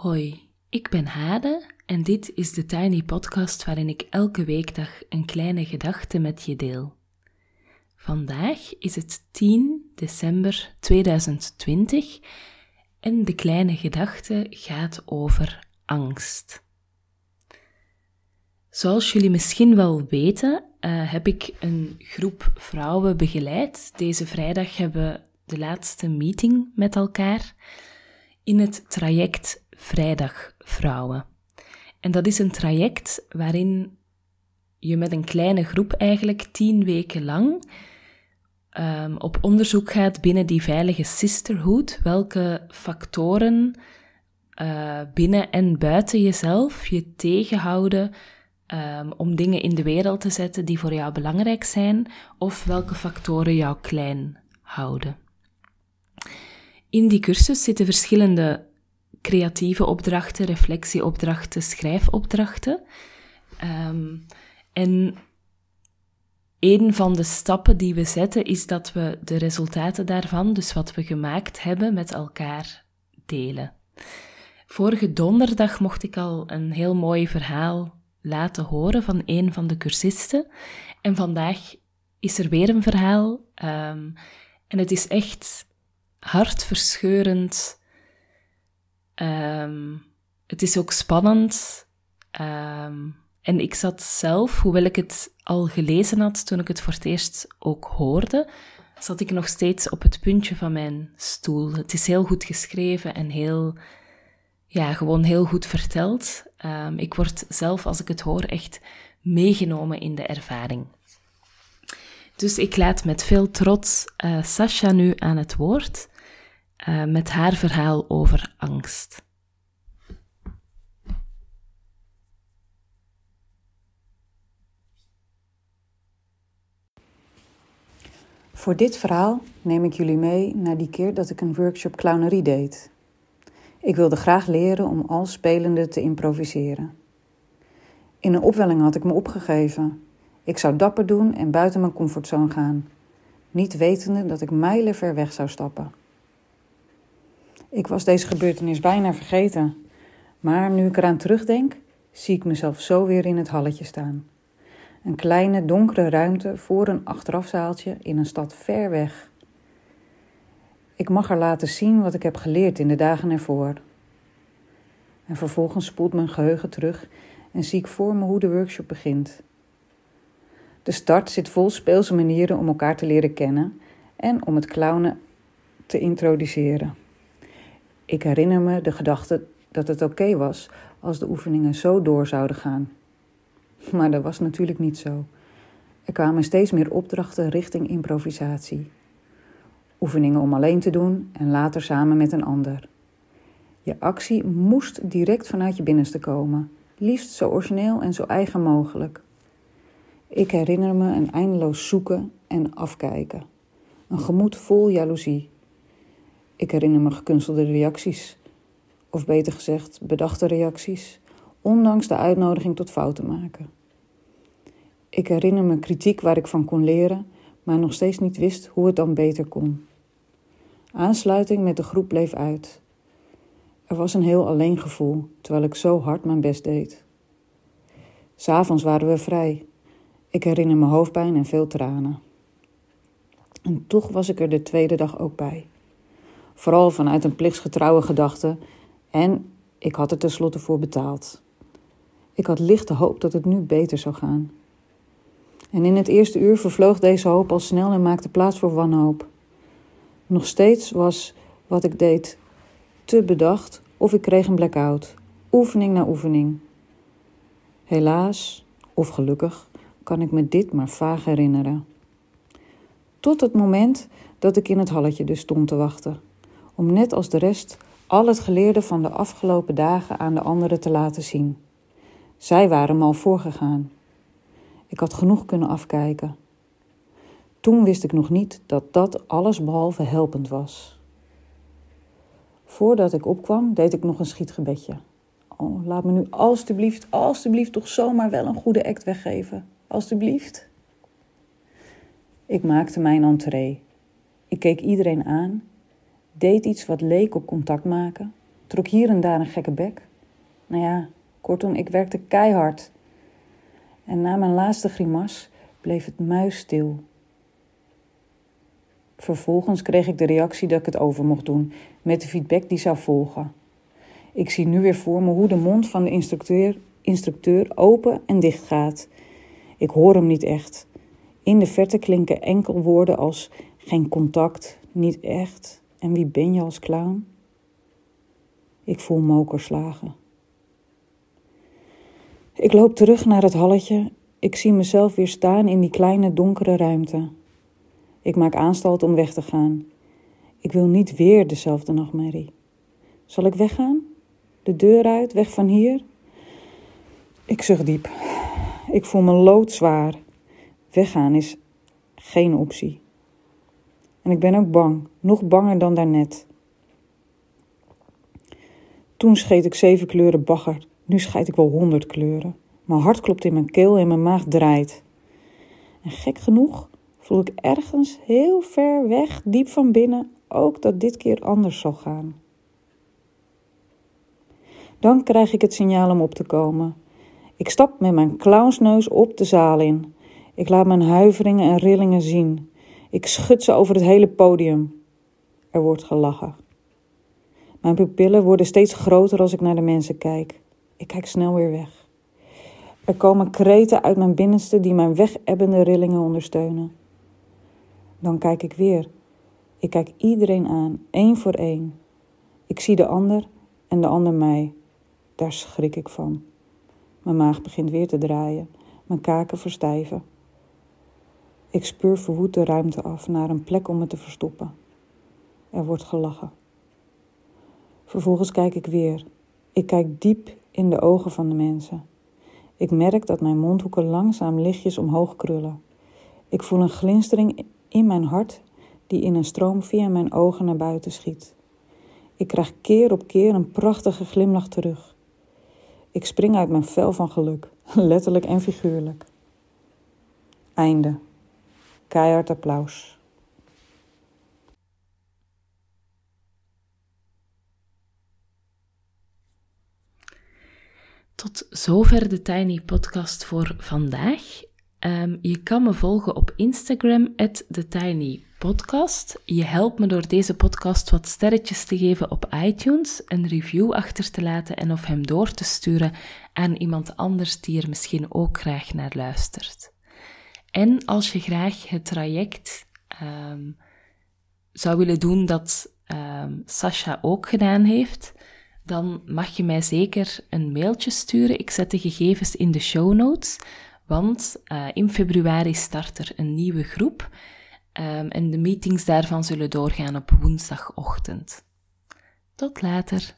Hoi, ik ben Hade en dit is de Tiny Podcast waarin ik elke weekdag een kleine gedachte met je deel. Vandaag is het 10 december 2020 en de kleine gedachte gaat over angst. Zoals jullie misschien wel weten, uh, heb ik een groep vrouwen begeleid. Deze vrijdag hebben we de laatste meeting met elkaar in het traject Vrijdag Vrouwen. En dat is een traject waarin je met een kleine groep eigenlijk tien weken lang um, op onderzoek gaat binnen die veilige sisterhood, welke factoren uh, binnen en buiten jezelf je tegenhouden um, om dingen in de wereld te zetten die voor jou belangrijk zijn, of welke factoren jou klein houden. In die cursus zitten verschillende creatieve opdrachten, reflectieopdrachten, schrijfopdrachten. Um, en een van de stappen die we zetten is dat we de resultaten daarvan, dus wat we gemaakt hebben, met elkaar delen. Vorige donderdag mocht ik al een heel mooi verhaal laten horen van een van de cursisten. En vandaag is er weer een verhaal. Um, en het is echt hartverscheurend Um, het is ook spannend. Um, en ik zat zelf, hoewel ik het al gelezen had toen ik het voor het eerst ook hoorde, zat ik nog steeds op het puntje van mijn stoel. Het is heel goed geschreven en heel, ja, gewoon heel goed verteld. Um, ik word zelf, als ik het hoor, echt meegenomen in de ervaring. Dus ik laat met veel trots uh, Sasha nu aan het woord. Uh, met haar verhaal over angst. Voor dit verhaal neem ik jullie mee naar die keer dat ik een workshop clownerie deed. Ik wilde graag leren om al spelende te improviseren. In een opwelling had ik me opgegeven. Ik zou dapper doen en buiten mijn comfortzone gaan, niet wetende dat ik mijlen ver weg zou stappen. Ik was deze gebeurtenis bijna vergeten. Maar nu ik eraan terugdenk, zie ik mezelf zo weer in het halletje staan. Een kleine donkere ruimte voor een achterafzaaltje in een stad ver weg. Ik mag er laten zien wat ik heb geleerd in de dagen ervoor. En vervolgens spoelt mijn geheugen terug en zie ik voor me hoe de workshop begint. De start zit vol speelse manieren om elkaar te leren kennen en om het clownen te introduceren. Ik herinner me de gedachte dat het oké was als de oefeningen zo door zouden gaan. Maar dat was natuurlijk niet zo. Er kwamen steeds meer opdrachten richting improvisatie. Oefeningen om alleen te doen en later samen met een ander. Je actie moest direct vanuit je binnenste komen, liefst zo origineel en zo eigen mogelijk. Ik herinner me een eindeloos zoeken en afkijken. Een gemoed vol jaloezie. Ik herinner me gekunstelde reacties, of beter gezegd, bedachte reacties, ondanks de uitnodiging tot fouten maken. Ik herinner me kritiek waar ik van kon leren, maar nog steeds niet wist hoe het dan beter kon. Aansluiting met de groep bleef uit. Er was een heel alleen gevoel, terwijl ik zo hard mijn best deed. S'avonds waren we vrij. Ik herinner me hoofdpijn en veel tranen. En toch was ik er de tweede dag ook bij vooral vanuit een plichtsgetrouwe gedachte, en ik had er tenslotte voor betaald. Ik had lichte hoop dat het nu beter zou gaan. En in het eerste uur vervloog deze hoop al snel en maakte plaats voor wanhoop. Nog steeds was wat ik deed te bedacht of ik kreeg een blackout, oefening na oefening. Helaas, of gelukkig, kan ik me dit maar vaag herinneren. Tot het moment dat ik in het halletje dus stond te wachten om net als de rest al het geleerde van de afgelopen dagen aan de anderen te laten zien. Zij waren me al voorgegaan. Ik had genoeg kunnen afkijken. Toen wist ik nog niet dat dat alles behalve helpend was. Voordat ik opkwam, deed ik nog een schietgebedje. Oh, laat me nu alstublieft, alstublieft toch zomaar wel een goede act weggeven. Alstublieft. Ik maakte mijn entree. Ik keek iedereen aan deed iets wat leek op contact maken trok hier en daar een gekke bek. Nou ja, kortom, ik werkte keihard. En na mijn laatste grimas bleef het muisstil. Vervolgens kreeg ik de reactie dat ik het over mocht doen, met de feedback die zou volgen. Ik zie nu weer voor me hoe de mond van de instructeur, instructeur open en dicht gaat. Ik hoor hem niet echt. In de verte klinken enkel woorden als geen contact, niet echt en wie ben je als clown? Ik voel mokerslagen. Ik loop terug naar het halletje. Ik zie mezelf weer staan in die kleine donkere ruimte. Ik maak aanstalt om weg te gaan. Ik wil niet weer dezelfde nachtmerrie. Zal ik weggaan? De deur uit, weg van hier? Ik zucht diep. Ik voel me loodzwaar. Weggaan is geen optie. En ik ben ook bang, nog banger dan daarnet. Toen scheet ik zeven kleuren bagger, nu scheid ik wel honderd kleuren. Mijn hart klopt in mijn keel en mijn maag draait. En gek genoeg voel ik ergens heel ver weg, diep van binnen, ook dat dit keer anders zal gaan. Dan krijg ik het signaal om op te komen. Ik stap met mijn clownsneus op de zaal in. Ik laat mijn huiveringen en rillingen zien. Ik schud ze over het hele podium. Er wordt gelachen. Mijn pupillen worden steeds groter als ik naar de mensen kijk. Ik kijk snel weer weg. Er komen kreten uit mijn binnenste die mijn wegebbende rillingen ondersteunen. Dan kijk ik weer. Ik kijk iedereen aan, één voor één. Ik zie de ander en de ander mij. Daar schrik ik van. Mijn maag begint weer te draaien, mijn kaken verstijven. Ik speur verwoed de ruimte af naar een plek om me te verstoppen. Er wordt gelachen. Vervolgens kijk ik weer. Ik kijk diep in de ogen van de mensen. Ik merk dat mijn mondhoeken langzaam lichtjes omhoog krullen. Ik voel een glinstering in mijn hart die in een stroom via mijn ogen naar buiten schiet. Ik krijg keer op keer een prachtige glimlach terug. Ik spring uit mijn vel van geluk, letterlijk en figuurlijk. Einde. Keihard applaus. Tot zover de Tiny Podcast voor vandaag. Um, je kan me volgen op Instagram, TheTinyPodcast. Je helpt me door deze podcast wat sterretjes te geven op iTunes, een review achter te laten en of hem door te sturen aan iemand anders die er misschien ook graag naar luistert. En als je graag het traject um, zou willen doen dat um, Sasha ook gedaan heeft, dan mag je mij zeker een mailtje sturen. Ik zet de gegevens in de show notes. Want uh, in februari start er een nieuwe groep um, en de meetings daarvan zullen doorgaan op woensdagochtend. Tot later.